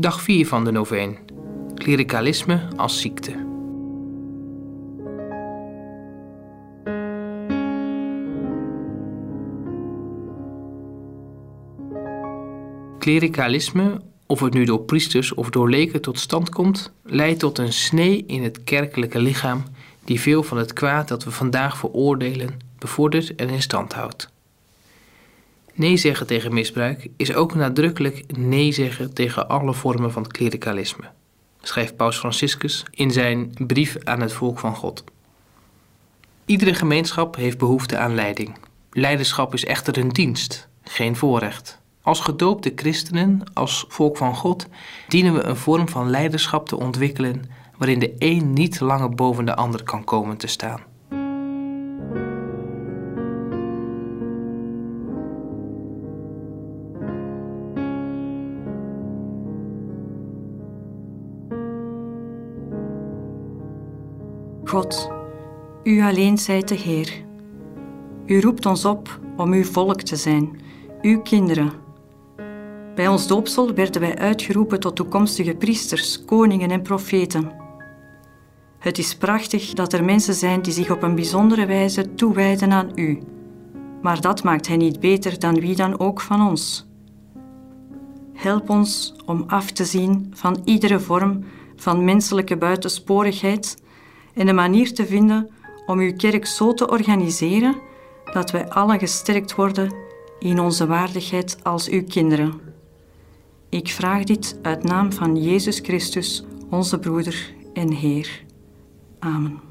Dag 4 van de noveen. Klerikalisme als ziekte. Klerikalisme, of het nu door priesters of door leken tot stand komt, leidt tot een snee in het kerkelijke lichaam die veel van het kwaad dat we vandaag veroordelen bevordert en in stand houdt. Nee zeggen tegen misbruik is ook nadrukkelijk nee zeggen tegen alle vormen van klerikalisme, schrijft Paus Franciscus in zijn brief aan het volk van God. Iedere gemeenschap heeft behoefte aan leiding. Leiderschap is echter een dienst, geen voorrecht. Als gedoopte christenen, als volk van God, dienen we een vorm van leiderschap te ontwikkelen waarin de een niet langer boven de ander kan komen te staan. God, U alleen zijt de Heer. U roept ons op om uw volk te zijn, uw kinderen. Bij ons doopsel werden wij uitgeroepen tot toekomstige priesters, koningen en profeten. Het is prachtig dat er mensen zijn die zich op een bijzondere wijze toewijden aan U. Maar dat maakt hen niet beter dan wie dan ook van ons. Help ons om af te zien van iedere vorm van menselijke buitensporigheid en een manier te vinden om uw kerk zo te organiseren dat wij allen gesterkt worden in onze waardigheid als uw kinderen. Ik vraag dit uit naam van Jezus Christus, onze broeder en Heer. Amen.